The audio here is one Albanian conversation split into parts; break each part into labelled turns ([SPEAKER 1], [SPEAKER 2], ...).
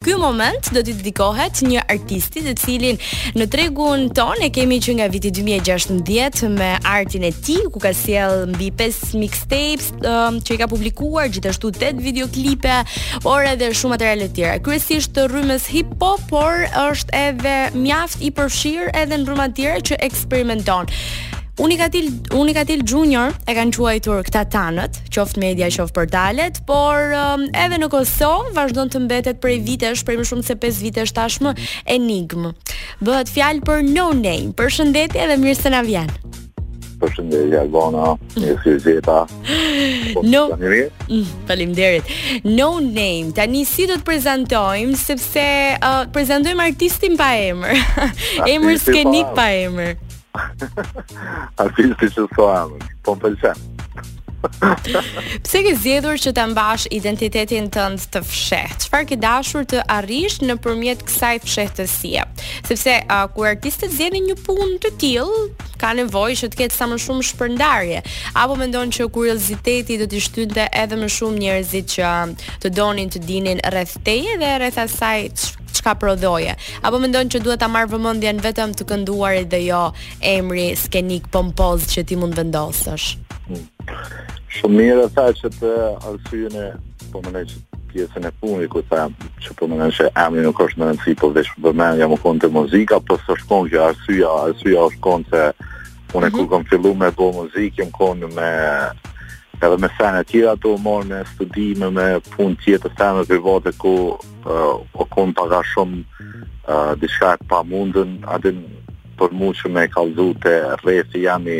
[SPEAKER 1] Ky moment do t'i dedikohet një artisti të cilin në tregun tonë e kemi që nga viti 2016 me artin e tij ku ka sjellë mbi 5 mixtapes um, që i ka publikuar gjithashtu 8 videoklipe, por edhe shumë materiale të tjera. Kryesisht të rrymës hip hop, por është edhe mjaft i përfshirë edhe në rryma të tjera që eksperimenton. Unikatil Unikatil Junior e kanë quajtur këta tanët, qoftë media, qoftë portalet, por um, edhe në Kosovë vazhdon të mbetet prej vitesh, prej më shumë se 5 vitesh tashmë enigmë. Bëhet fjalë për No Name. Përshëndetje dhe mirë se na vjen.
[SPEAKER 2] Përshëndetje Albana, mirë se ju gjeta.
[SPEAKER 1] Po, no. Mm, faleminderit. No name. Tani si do të prezantojmë sepse uh, prezantojmë artistin pa emër. Emër skenik
[SPEAKER 2] pa
[SPEAKER 1] emër.
[SPEAKER 2] Artisti që s'ka emër, po më pëlqen.
[SPEAKER 1] Pse ke zgjedhur që ta mbash identitetin tënd të fshehtë? Çfarë ke dashur të arrish nëpërmjet kësaj fshehtësie? Sepse uh, kur artistët zgjedhin një punë të tillë, ka nevojë që të ketë sa më shumë shpërndarje. Apo mendon që kurioziteti do t'i shtynte edhe më shumë njerëzit që të donin të dinin rreth teje dhe rreth asaj çka prodhoje. Apo mendon që duhet ta marrë vëmendjen vetëm të kënduarit dhe jo emri skenik pompoz që ti mund të vendosësh. Hmm.
[SPEAKER 2] Shumë mirë the qat arsyen e domethënë pjesën e fundit ku the që domethënë që emri nuk është me rëndësi po veç vëmendja me u konë te muzika po s'është konë qajo arsyeja arsyeja është konë se unë mhm, kur kam fillu me bo muzikë jam konë me edhe me sene tjera tu u marrë me studime me punë tjetër sene private ku o kon pak a shumë uh, diçka e pamundun, a din, për mu që me kallzu te rrethi jem i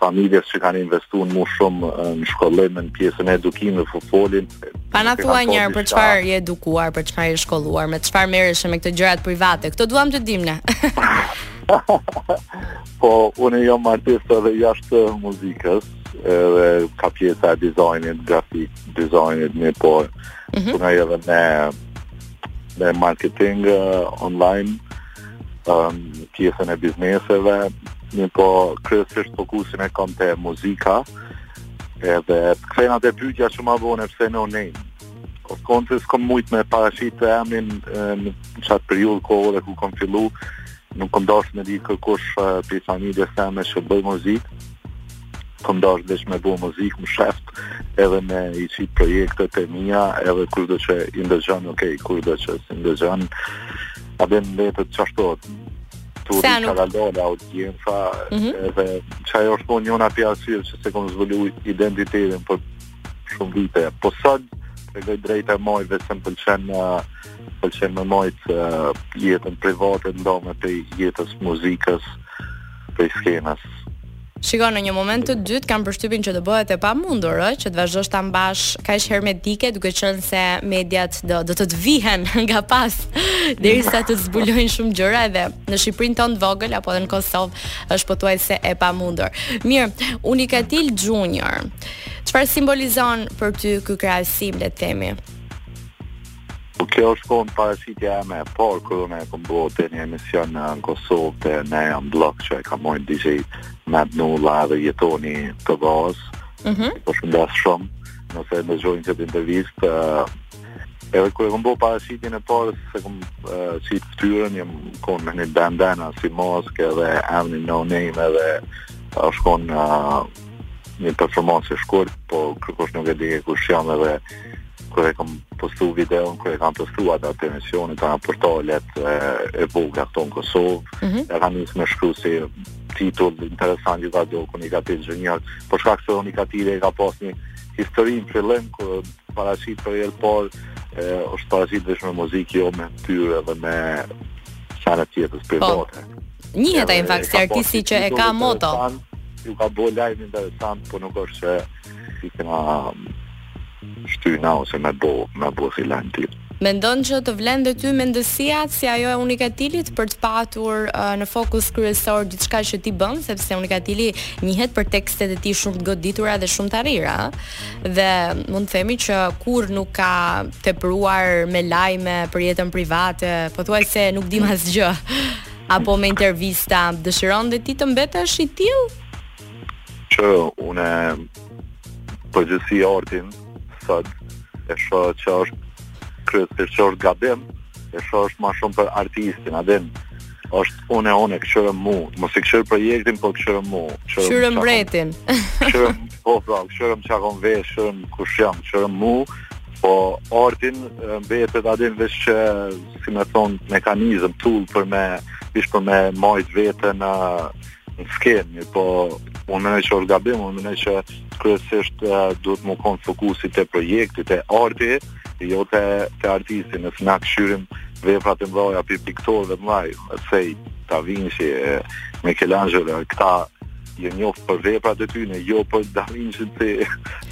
[SPEAKER 2] familjes që kanë investu në mu shumë në shkollim në pjesën e edukimit po folim.
[SPEAKER 1] Pa na
[SPEAKER 2] thuaj
[SPEAKER 1] njëherë për çfarë je edukuar, për çfarë je shkolluar, me çfarë merresh me këto gjërat private, këto duam të dimë ne.
[SPEAKER 2] po, unë jam artist edhe jashtë muzikës, edhe kah pjesa e dizajnit, grafik dizajnit, mirëpo,
[SPEAKER 1] mhm.
[SPEAKER 2] punoj edhe me me marketing uh, online um, pjesën e bizneseve mirëpo kryesisht fokusin e kam te muzika edhe të kthehna te pytja që ma bone pse No Name o konë se s'kom mujt me paraqit emrin uh, në qat periudhë kohe dhe kur kom fillu nuk kom dasht me di kërkush uh, prej familjes sime që bëj muzikë kom dasht veç me bo muzikë, msheft, edhe me i qit projektet e mija, edhe kushdo që i ndëgjon, ok, kushdo që s'i ndëgjon, a din le t'jetë
[SPEAKER 1] qashtu,
[SPEAKER 2] të
[SPEAKER 1] uri
[SPEAKER 2] që ka lënë audienca,
[SPEAKER 1] mm
[SPEAKER 2] -hmm. edhe qajo është po njona prej arsyeve që s'e kom zbulu identitetin për shumë vite. Po sot, të gëj drejt e maj edhe se më pëlqen, uh, pëlqen me majt uh, jetën private, ndamë prej jetës muzikës, prej skenës.
[SPEAKER 1] Shiko, në një moment të dytë kam përshtypjen që do bëhet e pamundur, ë, që të vazhdosh ta mbash kaq hermetike, duke qenë se mediat do do të të vihen nga pas derisa të zbulojnë shumë gjëra edhe në Shqipërinë tonë të vogël apo edhe në Kosovë është pothuajse e pamundur. Mirë, Unikatil Junior. Çfarë simbolizon për ty ky krahasim, le të themi?
[SPEAKER 2] Po kjo është konë paraqitja jeme e parë, kur unë e kom bo te një emision në Kosovë të ne jam bllok që e majnë DJ Mad Nulla dhe Jetoni të vazë.
[SPEAKER 1] Mm
[SPEAKER 2] -hmm. Përshëndes shumë, nëse e ndëgjojnë qët intervistë, uh, edhe kur e kom bo paraqitjen e parë, s'e kom uh, qitë fytyrën, jam konë me një bandana si maskë dhe emni No Name dhe është konë uh, një performancë e shkurt, po kërkush nuk e dike kush jam edhe kur e kam postu videon, kur e kam postu atë atë emisionin, te portalet e, e vogla këtu në Kosovë,
[SPEAKER 1] mm -hmm.
[SPEAKER 2] e kanë nisë me shkru si titull interesant ju ka dok Unikatil Junior, për shkak se Unikatili e ka pas një histori në fillim, kur paraqit për herë t'parë, e, është paraqit veç me muzikë, jo me fytyrë dhe me sene tjera për po. bote.
[SPEAKER 1] Njihet e në fakt si artisti që e ka moto.
[SPEAKER 2] Ju ka bo lajm interesant, po nuk është që i kena Shty na ose me bo, me bo si lan ti.
[SPEAKER 1] Mendon që të vlen dhe ty mendësia si ajo e Unikatilit për të patur uh, në fokus kryesor gjithçka që ti bën, sepse Unikatili njihet për tekstet e tij shumë të goditura dhe shumë të arrira. Dhe mund të themi që kurr nuk ka tepruar me lajme për jetën private, pothuajse nuk dimë asgjë. Apo me intervista, dëshiron dhe ti të mbetesh i tillë?
[SPEAKER 2] Që unë përgjithësi artin sot e shoh që është kryesisht që është gabim, e shoh është ma shumë për artistin, a din? Është unë e unë kqyrëm mu, mos e kqyr projektin, po kqyrëm mu,
[SPEAKER 1] kqyr mbretin.
[SPEAKER 2] Kqyr po pra, kqyrëm çka kom vesh, kqyrëm kush jam, kqyrëm mu, po arti mbetet a din veç qysh me thonë mekanizëm tool për me ish për me majt veten në në skenë, mirëpo unë mendoj që është gabim, unë mendoj që kryesisht uh, duhet me konë fokusi te projekti, te arti, jo te, te artisti, nëse na kqyrim veprat e mdhaja për piktorë të mdhaj, si, Da Vinçi Mikelanxhelo, këta janë njoftë për veprat e tyne, jo për Da Vinçi të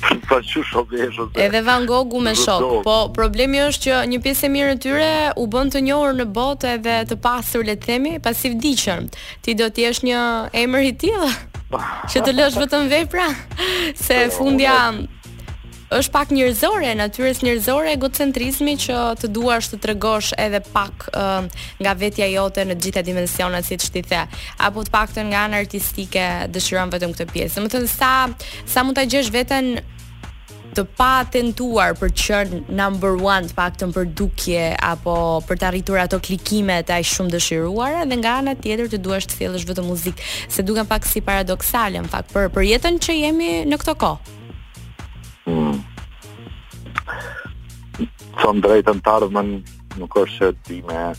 [SPEAKER 2] për të që shobeshë.
[SPEAKER 1] Edhe Van Gogh me shokë, po problemi është që një pjesë e mirë e tyre u bënë të njohur në botë edhe të pasur, le të themi, pasi vdiqën. Ti do të jesh një emër i tillë. Që të lësh vetëm vepra se po, fundja është pak njerëzore, natyrës njerëzore egocentrizmi që të duash të tregosh edhe pak uh, nga vetja jote në të gjitha dimensionet siç ti the, apo të paktën nga ana artistike dëshiron vetëm këtë pjesë. Domethënë sa sa mund ta gjesh veten të patentuar për të qenë number one të paktën për dukje apo për të arritur ato klikime të aq shumë dëshiruara dhe nga ana tjetër të duash të sjellësh vetëm muzikë, se duken pak si paradoksale në fakt për për jetën që jemi në këtë kohë.
[SPEAKER 2] Hmm. Son drejtën të ardhmen nuk është se ti me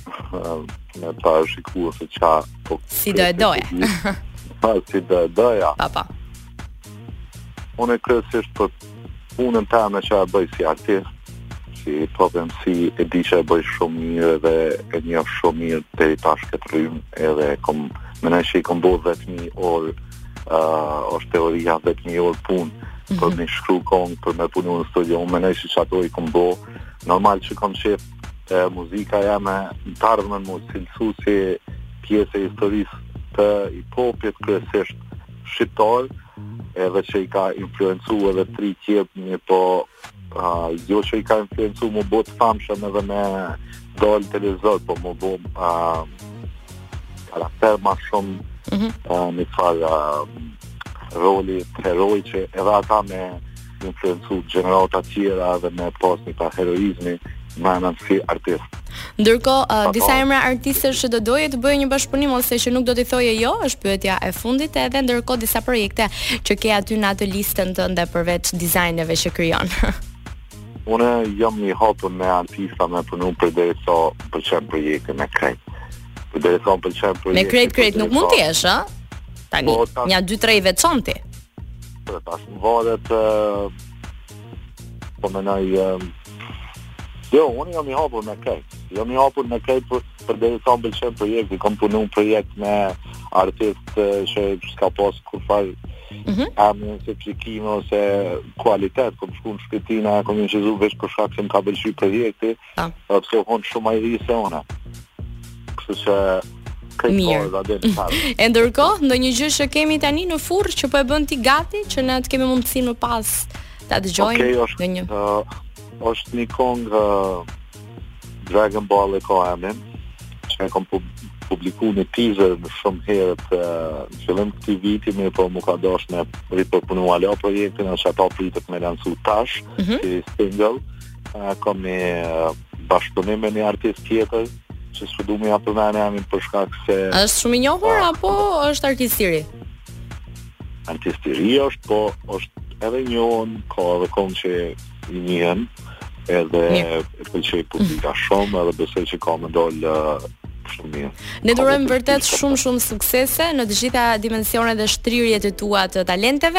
[SPEAKER 2] me pa shikuar se ça
[SPEAKER 1] po si do e doja.
[SPEAKER 2] Pa si do e doja.
[SPEAKER 1] Pa pa.
[SPEAKER 2] Unë kryesisht për punën teme që e bëj si artist, s'i problem se e di që e bëj shumë mirë dhe e njoh shumë mirë të i tash këtë rrim edhe e kom menoj që i kom bo 10.000 orë uh, është teoria 10.000 orë punë mm -hmm. për me shkru kongë për me punu në studio unë menoj që ato i kom bo normal që kom qejf e, muzika jeme në tarë me m'u cilësu si pjesë e historisë të hip-hopit kryesisht shqiptar, edhe që i ka influencu edhe të rijtë tjerë, po uh, jo që i ka influencu m'u bo të famshëm edhe me dalë n'televizor, po m'u bo uh, karakter ma shumë mm -hmm. uh, njëfarë uh, roli të heroit që edhe ata me influencu gjenerata tjera dhe me pas një pak heroizmi ma shumë si artist.
[SPEAKER 1] Ndërkohë, uh, disa emra artistësh që do doje të bëje një bashkëpunim ose që nuk do t'i thoje jo, është pyetja e fundit edhe ndërkohë disa projekte që ke aty në atë listën tënde përveç dizajneve që krijon.
[SPEAKER 2] Unë jam i hapun me artista me punu përderisa m'pëlqen projekti me krejt. Përderisa m'pëlqen projekti...
[SPEAKER 1] Me krejt, krejt, nuk mund t'jesh, a? Tani, po, një, dy, tre në veçanti.
[SPEAKER 2] Për ta shumë varet po menoj Jo, unë jam i hapur me krejt. Jam i hapur me krejt për përderisa më pëlqen projekti, kam punu në projekt me artistë që s'ka pas kurrfarë mm -hmm. fame ose klikime ose kualitet, kom shku në shpi t'tyne, kom inçizu veç për shkak se më ka pëlqy projekti, Po. Po përse u kon shumë më i ri se unë. Kështu që këtë
[SPEAKER 1] Mirë. kohë do del fare. E ndërkohë, ndonjë gjë që kemi tani në furrë që po e bën ti gati që ne të kemi mundësinë më pas ta dëgjojmë
[SPEAKER 2] Okej, është ndonjë. ë, është një këngë ë, Dragon Ball e ka emrin, që e kam pub- publikuar një teaser në shumë herët ë, në fillim të këtij viti, mirë po m'u ka dashtë me ripërpunu hala projektin, tash ajo pritet me lançu tash, si single, Kam një bashkëpunim me një artist tjetër, që s'e du me ja përmend emrin për shkak se...
[SPEAKER 1] është shumë i njohur, a, apo është artist
[SPEAKER 2] i ri? Artist i ri është, po është edhe i njohun, ka edhe kongë që i njihen, edhe e pëlqen publiku mm. shumë, edhe besoj që ka me dollë uh, shumë mirë.
[SPEAKER 1] Ne t'urojmë vërtet shumë shumë suksese në të gjitha dimensionet dhe shtrirjet e tua të talenteve.